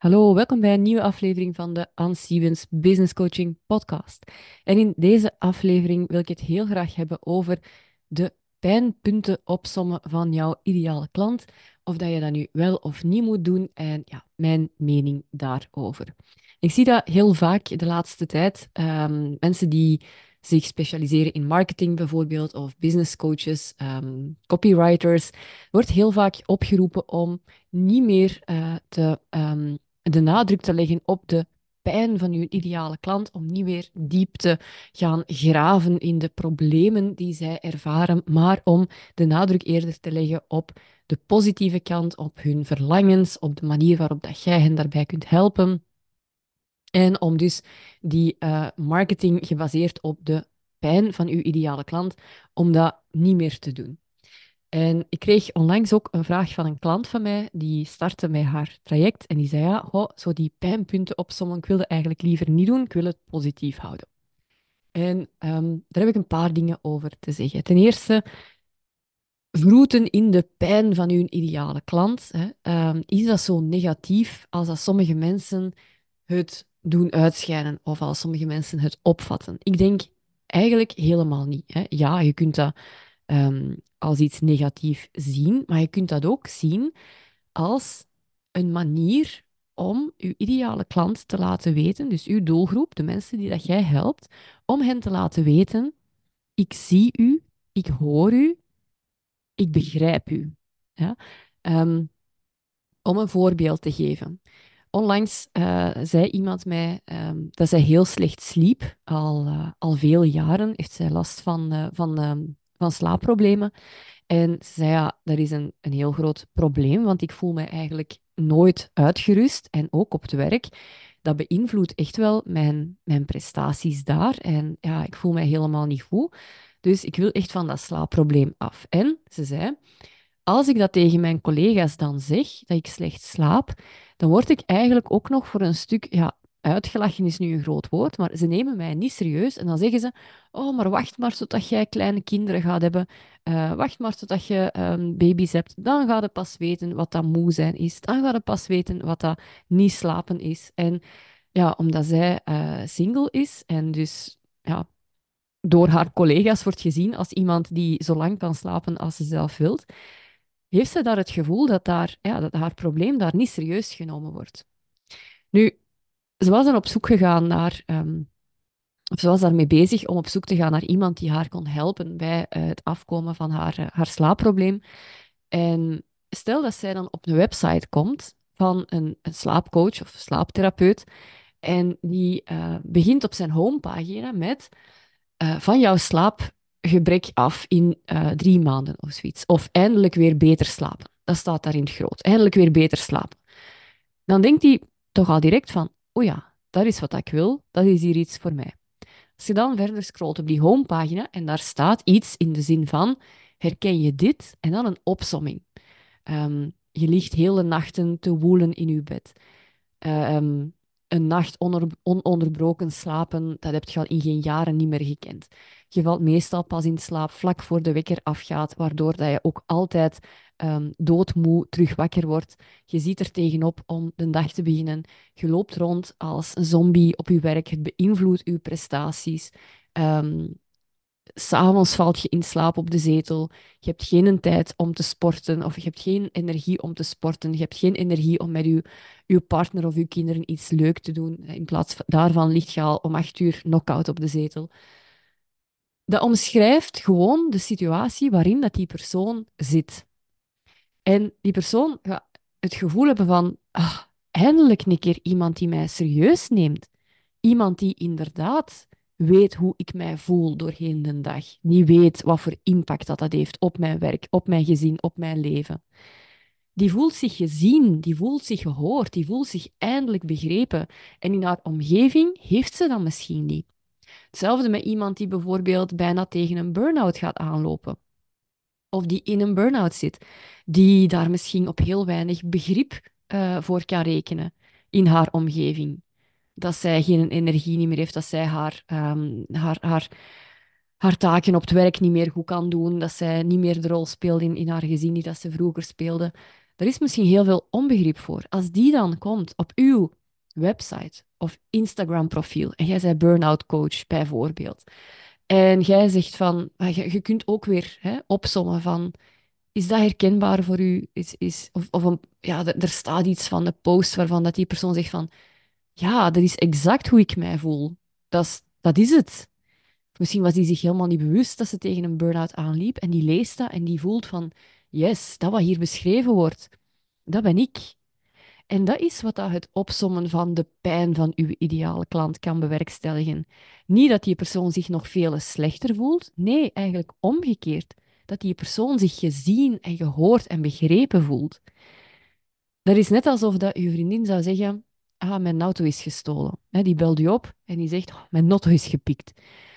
Hallo, welkom bij een nieuwe aflevering van de Anne Stevens Business Coaching Podcast. En in deze aflevering wil ik het heel graag hebben over de pijnpunten opsommen van jouw ideale klant. Of dat je dat nu wel of niet moet doen en ja, mijn mening daarover. Ik zie dat heel vaak de laatste tijd. Um, mensen die zich specialiseren in marketing bijvoorbeeld, of business coaches, um, copywriters, wordt heel vaak opgeroepen om niet meer uh, te um, de nadruk te leggen op de pijn van uw ideale klant, om niet weer diep te gaan graven in de problemen die zij ervaren, maar om de nadruk eerder te leggen op de positieve kant, op hun verlangens, op de manier waarop dat jij hen daarbij kunt helpen. En om dus die uh, marketing gebaseerd op de pijn van uw ideale klant, om dat niet meer te doen. En ik kreeg onlangs ook een vraag van een klant van mij, die startte met haar traject en die zei, ja, zo die pijnpunten opzommen, ik wilde eigenlijk liever niet doen, ik wil het positief houden. En um, daar heb ik een paar dingen over te zeggen. Ten eerste, vroeten in de pijn van uw ideale klant. Hè. Um, is dat zo negatief als dat sommige mensen het doen uitschijnen of als sommige mensen het opvatten? Ik denk eigenlijk helemaal niet. Hè. Ja, je kunt dat um, als iets negatief zien, maar je kunt dat ook zien als een manier om uw ideale klant te laten weten, dus uw doelgroep, de mensen die dat jij helpt, om hen te laten weten, ik zie u, ik hoor u, ik begrijp u. Ja? Um, om een voorbeeld te geven. Onlangs uh, zei iemand mij um, dat zij heel slecht sliep, al, uh, al veel jaren heeft zij last van, uh, van van slaapproblemen. En ze zei, ja, dat is een, een heel groot probleem, want ik voel me eigenlijk nooit uitgerust en ook op het werk. Dat beïnvloedt echt wel mijn, mijn prestaties daar. En ja, ik voel me helemaal niet goed. Dus ik wil echt van dat slaapprobleem af. En ze zei, als ik dat tegen mijn collega's dan zeg, dat ik slecht slaap, dan word ik eigenlijk ook nog voor een stuk ja, uitgelachen is nu een groot woord, maar ze nemen mij niet serieus. En dan zeggen ze, oh, maar wacht maar totdat jij kleine kinderen gaat hebben. Uh, wacht maar totdat je um, baby's hebt. Dan ga je pas weten wat dat moe zijn is. Dan ga je pas weten wat dat niet slapen is. En ja, omdat zij uh, single is en dus ja, door haar collega's wordt gezien als iemand die zo lang kan slapen als ze zelf wilt, heeft ze daar het gevoel dat, daar, ja, dat haar probleem daar niet serieus genomen wordt. Nu, ze was dan op zoek gegaan naar, um, of ze was daarmee bezig om op zoek te gaan naar iemand die haar kon helpen bij uh, het afkomen van haar, uh, haar slaapprobleem. En stel dat zij dan op een website komt van een, een slaapcoach of slaaptherapeut, en die uh, begint op zijn homepagina met van jouw slaapgebrek af in drie maanden of zoiets. Of eindelijk weer beter slapen. Dat staat daar in het groot. Eindelijk weer beter slapen. Dan denkt hij toch al direct van, oh ja, dat is wat ik wil, dat is hier iets voor mij. Als je dan verder scrolt op die homepagina en daar staat iets in de zin van, herken je dit? En dan een opsomming. Um, je ligt hele nachten te woelen in je bed. Um, een nacht ononderbroken slapen, dat heb je al in geen jaren niet meer gekend. Je valt meestal pas in slaap vlak voor de wekker afgaat, waardoor dat je ook altijd um, doodmoe terug wakker wordt. Je ziet er tegenop om de dag te beginnen. Je loopt rond als een zombie op je werk. Het beïnvloedt je prestaties. Um, S'avonds valt je in slaap op de zetel. Je hebt geen tijd om te sporten of je hebt geen energie om te sporten. Je hebt geen energie om met je, je partner of je kinderen iets leuk te doen. In plaats daarvan ligt je al om acht uur knock-out op de zetel. Dat omschrijft gewoon de situatie waarin dat die persoon zit. En die persoon gaat het gevoel hebben van, ah, eindelijk een keer iemand die mij serieus neemt. Iemand die inderdaad weet hoe ik mij voel doorheen de dag. Die weet wat voor impact dat, dat heeft op mijn werk, op mijn gezin, op mijn leven. Die voelt zich gezien, die voelt zich gehoord, die voelt zich eindelijk begrepen. En in haar omgeving heeft ze dat misschien niet. Hetzelfde met iemand die bijvoorbeeld bijna tegen een burn-out gaat aanlopen. Of die in een burn-out zit, die daar misschien op heel weinig begrip uh, voor kan rekenen in haar omgeving dat zij geen energie niet meer heeft, dat zij haar, um, haar, haar, haar taken op het werk niet meer goed kan doen, dat zij niet meer de rol speelt in, in haar gezin die dat ze vroeger speelde. daar is misschien heel veel onbegrip voor. Als die dan komt op uw website of Instagram-profiel en jij bent burn-out coach bijvoorbeeld, en jij zegt van, ah, je, kunt ook weer hè, opsommen van, is dat herkenbaar voor u? Is, is, of of ja, er staat iets van de post waarvan dat die persoon zegt van, ja, dat is exact hoe ik mij voel. Dat is, dat is het. Misschien was die zich helemaal niet bewust dat ze tegen een burn-out aanliep en die leest dat en die voelt van, yes, dat wat hier beschreven wordt, dat ben ik. En dat is wat dat het opsommen van de pijn van uw ideale klant kan bewerkstelligen. Niet dat die persoon zich nog veel slechter voelt, nee, eigenlijk omgekeerd. Dat die persoon zich gezien en gehoord en begrepen voelt. Dat is net alsof dat uw vriendin zou zeggen, ah, mijn auto is gestolen. die belt u op en die zegt, oh, mijn auto is gepikt.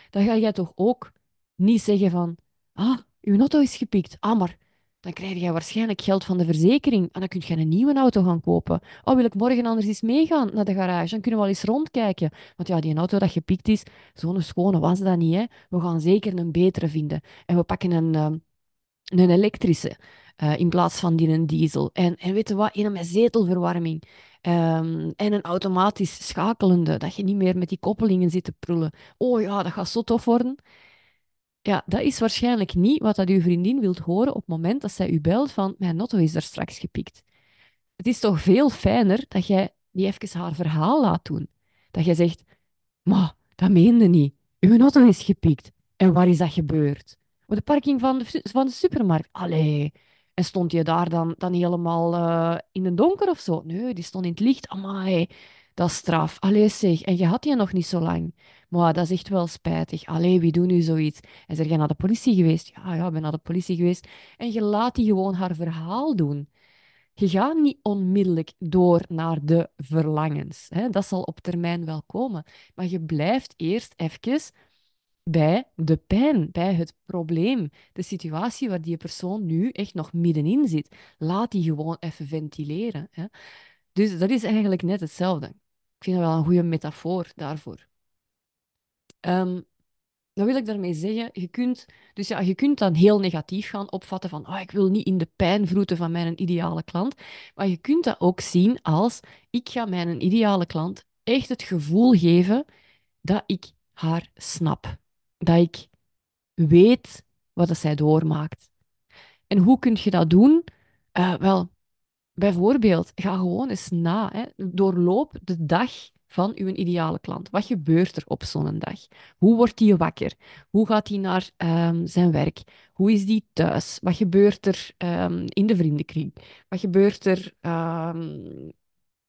Dan ga jij toch ook niet zeggen van, ah, uw auto is gepikt. Ah, maar dan krijg je waarschijnlijk geld van de verzekering en dan kun je een nieuwe auto gaan kopen. Oh, wil ik morgen anders eens meegaan naar de garage? Dan kunnen we wel eens rondkijken. Want ja, die auto dat gepikt is, zo'n schone was dat niet. We gaan zeker een betere vinden. En we pakken een, uh, een elektrische uh, in plaats van die een diesel. En, en weet je wat? Een met zetelverwarming. Um, en een automatisch schakelende, dat je niet meer met die koppelingen zit te prullen. Oh ja, dat gaat zo tof worden. Ja, dat is waarschijnlijk niet wat dat uw vriendin wilt horen op het moment dat zij u belt van mijn auto is er straks gepikt. Het is toch veel fijner dat jij die even haar verhaal laat doen. Dat jij zegt, maar dat meende niet. Uw auto is gepikt. En waar is dat gebeurd? Op de parking van de, van de supermarkt. Allee. En stond je daar dan, dan helemaal uh, in het donker of zo? Nee, die stond in het licht. Amai, dat is straf. Allee zeg, en je had die nog niet zo lang. Maar dat is echt wel spijtig. Allee, wie doet nu zoiets? En zeg je naar de politie geweest? Ja, ja, ik ben naar de politie geweest. En je laat die gewoon haar verhaal doen. Je gaat niet onmiddellijk door naar de verlangens. Hè? Dat zal op termijn wel komen. Maar je blijft eerst even bij de pijn, bij het probleem, de situatie waar die persoon nu echt nog middenin zit. Laat die gewoon even ventileren. Hè? Dus dat is eigenlijk net hetzelfde. Ik vind dat wel een goede metafoor daarvoor. Um, dan wil ik daarmee zeggen, je kunt, dus ja, je kunt dan heel negatief gaan opvatten van, oh, ik wil niet in de pijn vroeten van mijn ideale klant. Maar je kunt dat ook zien als, ik ga mijn ideale klant echt het gevoel geven dat ik haar snap. Dat ik weet wat dat zij doormaakt. En hoe kun je dat doen? Uh, wel, bijvoorbeeld, ga gewoon eens na. Hè. Doorloop de dag van uw ideale klant. Wat gebeurt er op zo'n dag? Hoe wordt hij wakker? Hoe gaat hij naar um, zijn werk? Hoe is die thuis? Wat gebeurt er um, in de vriendenkring? Wat gebeurt er um,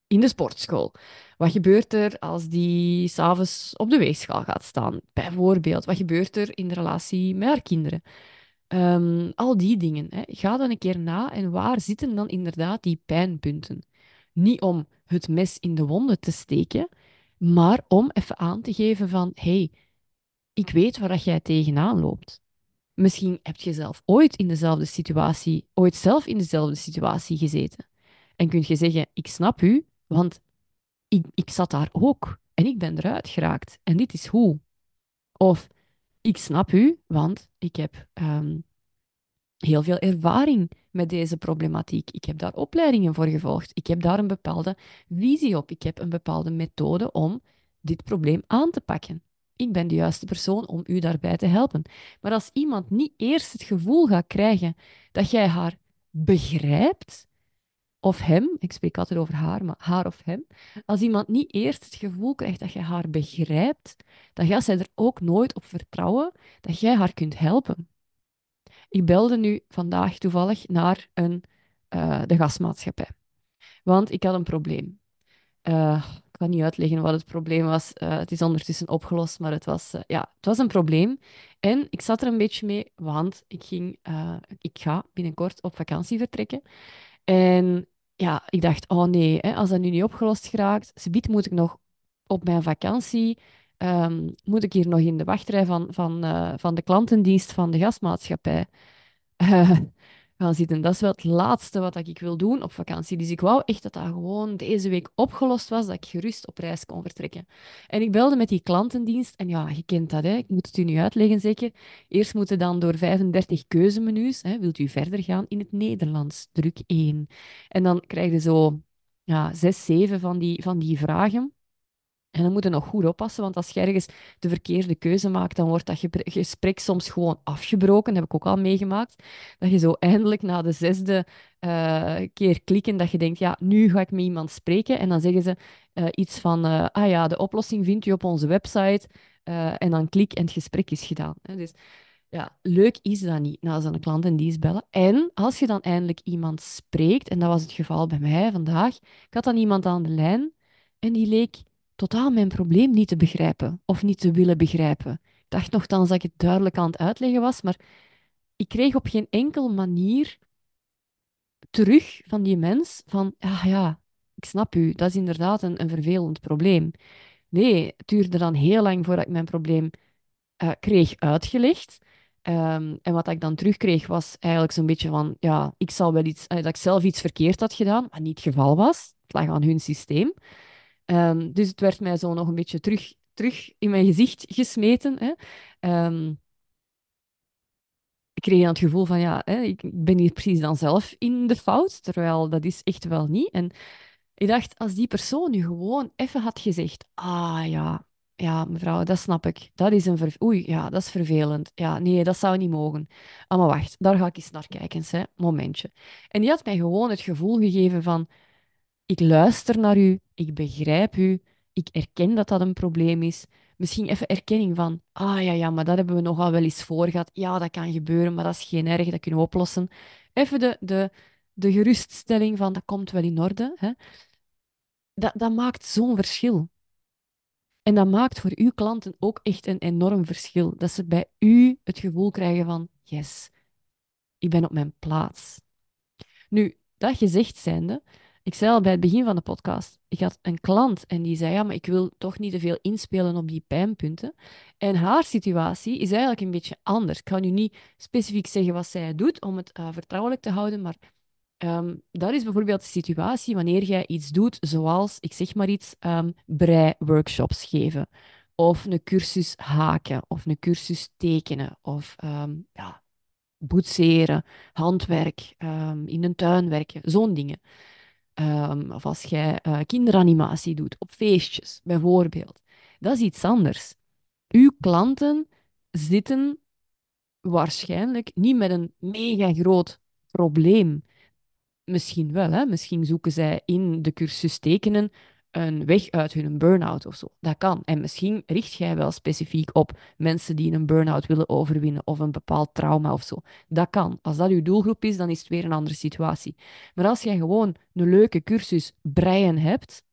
in de sportschool? Wat gebeurt er als die s'avonds op de weegschaal gaat staan? Bijvoorbeeld, wat gebeurt er in de relatie met haar kinderen? al die dingen. Hè. Ga dan een keer na en waar zitten dan inderdaad die pijnpunten? Niet om het mes in de wonden te steken, maar om even aan te geven van, hey, ik weet waar jij tegenaan loopt. Misschien heb je zelf ooit in dezelfde situatie, ooit zelf in dezelfde situatie gezeten. En kun je zeggen, ik snap u, want ik, ik zat daar ook en ik ben eruit geraakt en dit is hoe. Of ik snap u, want ik heb um, heel veel ervaring met deze problematiek. Ik heb daar opleidingen voor gevolgd. Ik heb daar een bepaalde visie op. Ik heb een bepaalde methode om dit probleem aan te pakken. Ik ben de juiste persoon om u daarbij te helpen. Maar als iemand niet eerst het gevoel gaat krijgen dat jij haar begrijpt, of hem, ik spreek altijd over haar, maar haar of hem, als iemand niet eerst het gevoel krijgt dat jij haar begrijpt, dan gaat zij er ook nooit op vertrouwen dat jij haar kunt helpen. Ik belde nu vandaag toevallig naar een, uh, de gasmaatschappij. Want ik had een probleem. Uh, ik kan niet uitleggen wat het probleem was. Uh, het is ondertussen opgelost, maar het was, ja, het was een probleem. En ik zat er een beetje mee, want ik, ging, ik ga binnenkort op vakantie vertrekken. En ja, ik dacht, oh nee, hè, als dat nu niet opgelost geraakt, biedt moet ik nog op mijn vakantie um, moet ik hier nog in de wachtrij van, van, uh, van de klantendienst van de gasmaatschappij. Uh, gaan zitten. Dat is wel het laatste wat ik wil doen op vakantie. Dus ik wou echt dat dat gewoon deze week opgelost was, dat ik gerust op reis kon vertrekken. En ik belde met die klantendienst en ja, je kent dat, hè? ik moet het u nu uitleggen zeker. Eerst moeten dan door 35 keuzemenu's, hè? wilt u verder gaan in het Nederlands, druk 1. En dan krijg je zo ja, zes, zeven van die, van die vragen. En dan moet je nog goed oppassen, want als je ergens de verkeerde keuze maakt, dan wordt dat gesprek soms gewoon afgebroken. Dat heb ik ook al meegemaakt. Dat je zo eindelijk na de zesde uh, keer klikken, dat je denkt, ja, nu ga ik met iemand spreken. En dan zeggen ze uh, iets van, uh, ah ja, de oplossing vindt u op onze website. en dan klik en het gesprek is gedaan. Dus ja, leuk is dat niet na zo'n klant en die bellen. En als je dan eindelijk iemand spreekt, en dat was het geval bij mij vandaag, ik had dan iemand aan de lijn en die leek totaal mijn probleem niet te begrijpen of niet te willen begrijpen. Ik dacht nogthans dat ik het duidelijk aan het uitleggen was, maar ik kreeg op geen enkel manier terug van die mens van, ja, ja, ik snap u, dat is inderdaad een, een vervelend probleem. Nee, het duurde dan heel lang voordat ik mijn probleem uh, kreeg uitgelegd. Um, en wat ik dan terugkreeg was eigenlijk zo'n beetje van, ja, ik zal wel iets, uh, dat ik zelf iets verkeerd had gedaan, maar niet het geval was. Het lag aan hun systeem. Um, dus het werd mij zo nog een beetje terug, terug in mijn gezicht gesmeten. Hè. Um, ik kreeg dan het gevoel van, ja, hè, ik ben hier precies dan zelf in de fout, terwijl dat is echt wel niet. En ik dacht, als die persoon nu gewoon even had gezegd, ah ja, ja, mevrouw, dat snap ik. Dat is een. Oei, ja, dat is vervelend. Ja, nee, dat zou niet mogen. Ah, maar wacht, daar ga ik eens naar kijken, hè. Momentje. En die had mij gewoon het gevoel gegeven van... Ik luister naar u, ik begrijp u, ik erken dat dat een probleem is. Misschien even erkenning van... Ah, ja, ja, maar dat hebben we nogal wel eens voor gehad. Ja, dat kan gebeuren, maar dat is geen erg, dat kunnen we oplossen. Even de, de, de geruststelling van... Dat komt wel in orde, hè. Dat, dat maakt zo'n verschil. En dat maakt voor uw klanten ook echt een enorm verschil. Dat ze bij u het gevoel krijgen van, yes, ik ben op mijn plaats. Nu, dat gezegd zijnde, ik zei al bij het begin van de podcast, ik had een klant en die zei, ja, maar ik wil toch niet te veel inspelen op die pijnpunten. En haar situatie is eigenlijk een beetje anders. Ik kan nu niet specifiek zeggen wat zij doet om het uh, vertrouwelijk te houden, maar Um, dat is bijvoorbeeld de situatie wanneer jij iets doet, zoals, ik zeg maar iets, um, brei-workshops geven. Of een cursus haken, of een cursus tekenen, of um, ja, boetseren, handwerk, in een tuin werken, zo'n dingen. Of als jij uh, kinderanimatie doet, op feestjes, bijvoorbeeld. Dat is iets anders. Uw klanten zitten waarschijnlijk niet met een mega groot probleem Misschien wel, hè? Misschien zoeken zij in de cursus tekenen een weg uit hun burn-out of zo. Dat kan. En misschien richt jij wel specifiek op mensen die een burn-out willen overwinnen of een bepaald trauma of zo. Dat kan. Als dat uw doelgroep is, dan is het weer een andere situatie. Maar als jij gewoon een leuke cursus breien hebt,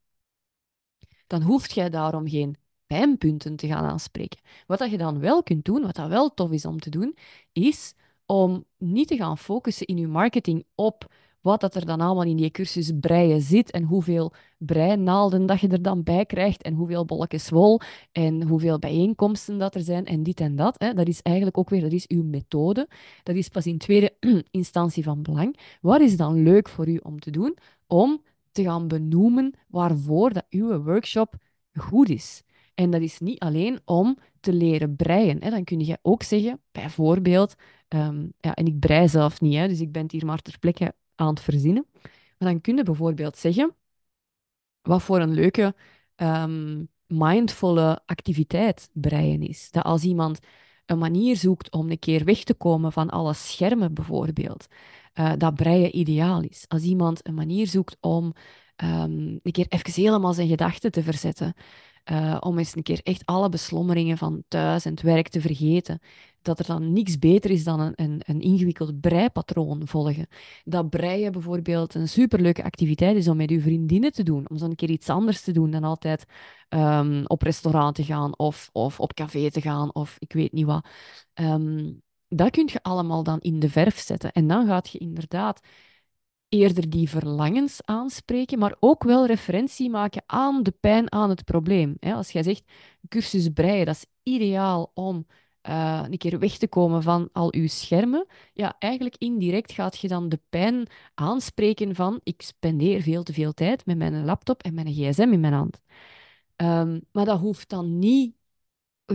dan hoeft jij daarom geen pijnpunten te gaan aanspreken. Wat dat je dan wel kunt doen, wat dat wel tof is om te doen, is om niet te gaan focussen in je marketing op wat dat er dan allemaal in die cursus breien zit en hoeveel breinaalden dat je er dan bij krijgt en hoeveel bolletjes wol en hoeveel bijeenkomsten dat er zijn en dit en dat. Hè. Dat is eigenlijk ook weer, dat is uw methode. Dat is pas in tweede instantie van belang. Wat is dan leuk voor u om te doen? Om te gaan benoemen waarvoor dat uw workshop goed is. En dat is niet alleen om te leren breien. Hè. Dan kun je ook zeggen, bijvoorbeeld, ehm, ja, en ik brei zelf niet, hè, dus ik ben hier maar ter plekke aan het verzinnen. Maar dan kun je bijvoorbeeld zeggen wat voor een leuke um, mindvolle activiteit breien is. Dat als iemand een manier zoekt om een keer weg te komen van alle schermen bijvoorbeeld, uh, dat breien ideaal is. Als iemand een manier zoekt om um, een keer even helemaal zijn gedachten te verzetten, uh, om eens een keer echt alle beslommeringen van thuis en het werk te vergeten. Dat er dan niks beter is dan een, een, een ingewikkeld breipatroon volgen. Dat breien bijvoorbeeld een superleuke activiteit is om met uw vriendinnen te doen. Om zo een keer iets anders te doen dan altijd um, op restaurant te gaan of, of op café te gaan of ik weet niet wat. Um, dat kun je allemaal dan in de verf zetten. En dan gaat je inderdaad eerder die verlangens aanspreken, maar ook wel referentie maken aan de pijn, aan het probleem. Als jij zegt, cursus breien, dat is ideaal om uh, een keer weg te komen van al uw schermen, ja, eigenlijk indirect gaat je dan de pijn aanspreken van ik spendeer veel te veel tijd met mijn laptop en mijn gsm in mijn hand. Um, maar dat hoeft dan niet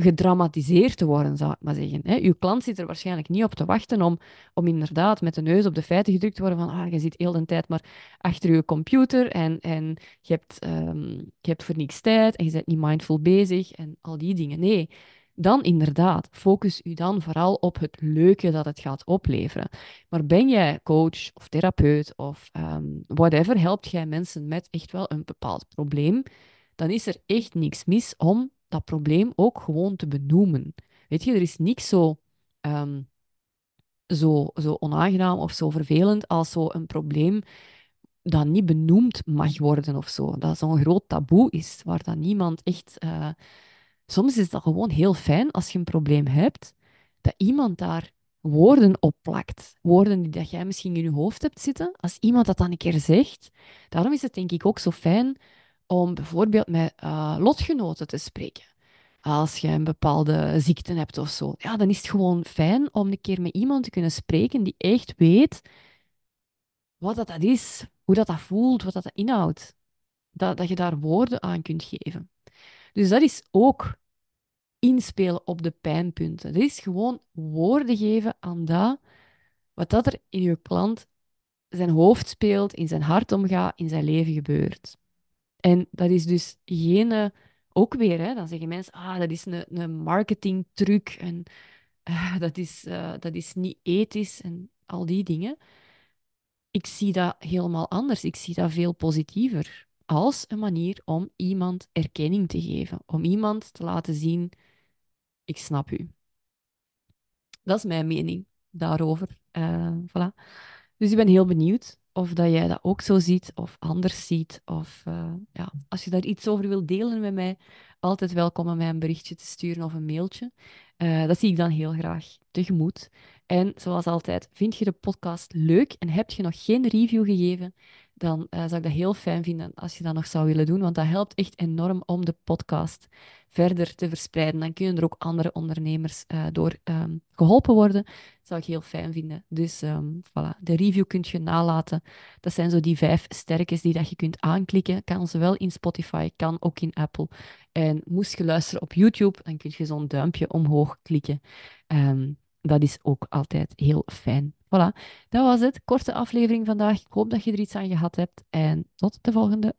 gedramatiseerd te worden, zou ik maar zeggen. Hè. Uw klant zit er waarschijnlijk niet op te wachten om, om inderdaad met de neus op de feiten gedrukt te worden van ah, je zit heel de tijd maar achter je computer en, en je, hebt, um, je hebt voor niks tijd en je bent niet mindful bezig en al die dingen. Nee, dan inderdaad, focus u dan vooral op het leuke dat het gaat opleveren. Maar ben jij coach of therapeut of um, whatever, helpt jij mensen met echt wel een bepaald probleem, dan is er echt niks mis om dat probleem ook gewoon te benoemen. Weet je, er is niks zo, um, zo, zo onaangenaam of zo vervelend als zo een probleem dat niet benoemd mag worden of zo. Dat zo'n groot taboe is, waar dan niemand echt... Uh, soms is dat gewoon heel fijn als je een probleem hebt, dat iemand daar woorden op plakt. Woorden die dat jij misschien in je hoofd hebt zitten. Als iemand dat dan een keer zegt. Daarom is het denk ik ook zo fijn om bijvoorbeeld met uh, lotgenoten te spreken. Als je een bepaalde ziekte hebt of zo, ja, dan is het gewoon fijn om een keer met iemand te kunnen spreken die echt weet wat dat, dat is, hoe dat, dat voelt, wat dat, dat inhoudt. Dat, dat je daar woorden aan kunt geven. Dus dat is ook inspelen op de pijnpunten. Dat is gewoon woorden geven aan dat wat dat er in je klant zijn hoofd speelt, in zijn hart omgaat, in zijn leven gebeurt. En dat is dus geen... Eh, ook weer, hè, dan zeggen mensen, ah, dat is een, een marketingtruc en uh, dat, is, uh, dat is niet ethisch en al die dingen. Ik zie dat helemaal anders. Ik zie dat veel positiever. Als een manier om iemand erkenning te geven. Om iemand te laten zien, ik snap u. Dat is mijn mening daarover. Uh, voilà. Dus ik ben heel benieuwd of dat jij dat ook zo ziet of anders ziet. Of uh, ja, als je daar iets over wilt delen met mij, altijd welkom om mij een berichtje te sturen of een mailtje. Uh, dat zie ik dan heel graag tegemoet. En zoals altijd, vind je de podcast leuk en heb je nog geen review gegeven, dan uh, zou ik dat heel fijn vinden als je dat nog zou willen doen, want dat helpt echt enorm om de podcast verder te verspreiden. Dan kunnen er ook andere ondernemers uh, door um, geholpen worden. Dat zou ik heel fijn vinden. Dus um, voilà, de review kunt je nalaten. Dat zijn zo die vijf sterkes die dat je kunt aanklikken. Kan zowel in Spotify, kan ook in Apple. En moest je luisteren op YouTube, dan kun je zo'n duimpje omhoog klikken. Um, dat is ook altijd heel fijn. Voilà, dat was het. Korte aflevering vandaag. Ik hoop dat je er iets aan gehad hebt. En tot de volgende.